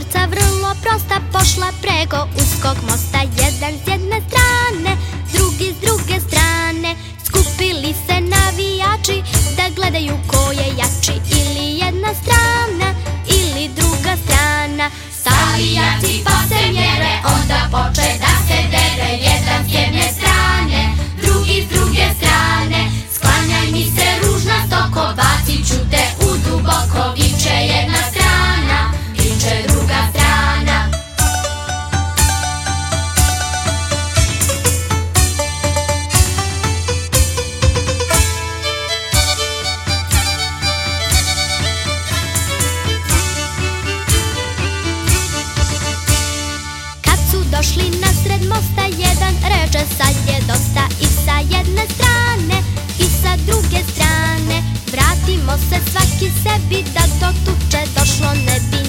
starca vrlo prosta pošla preko uskog mosta sebi da to tuče došlo ne bi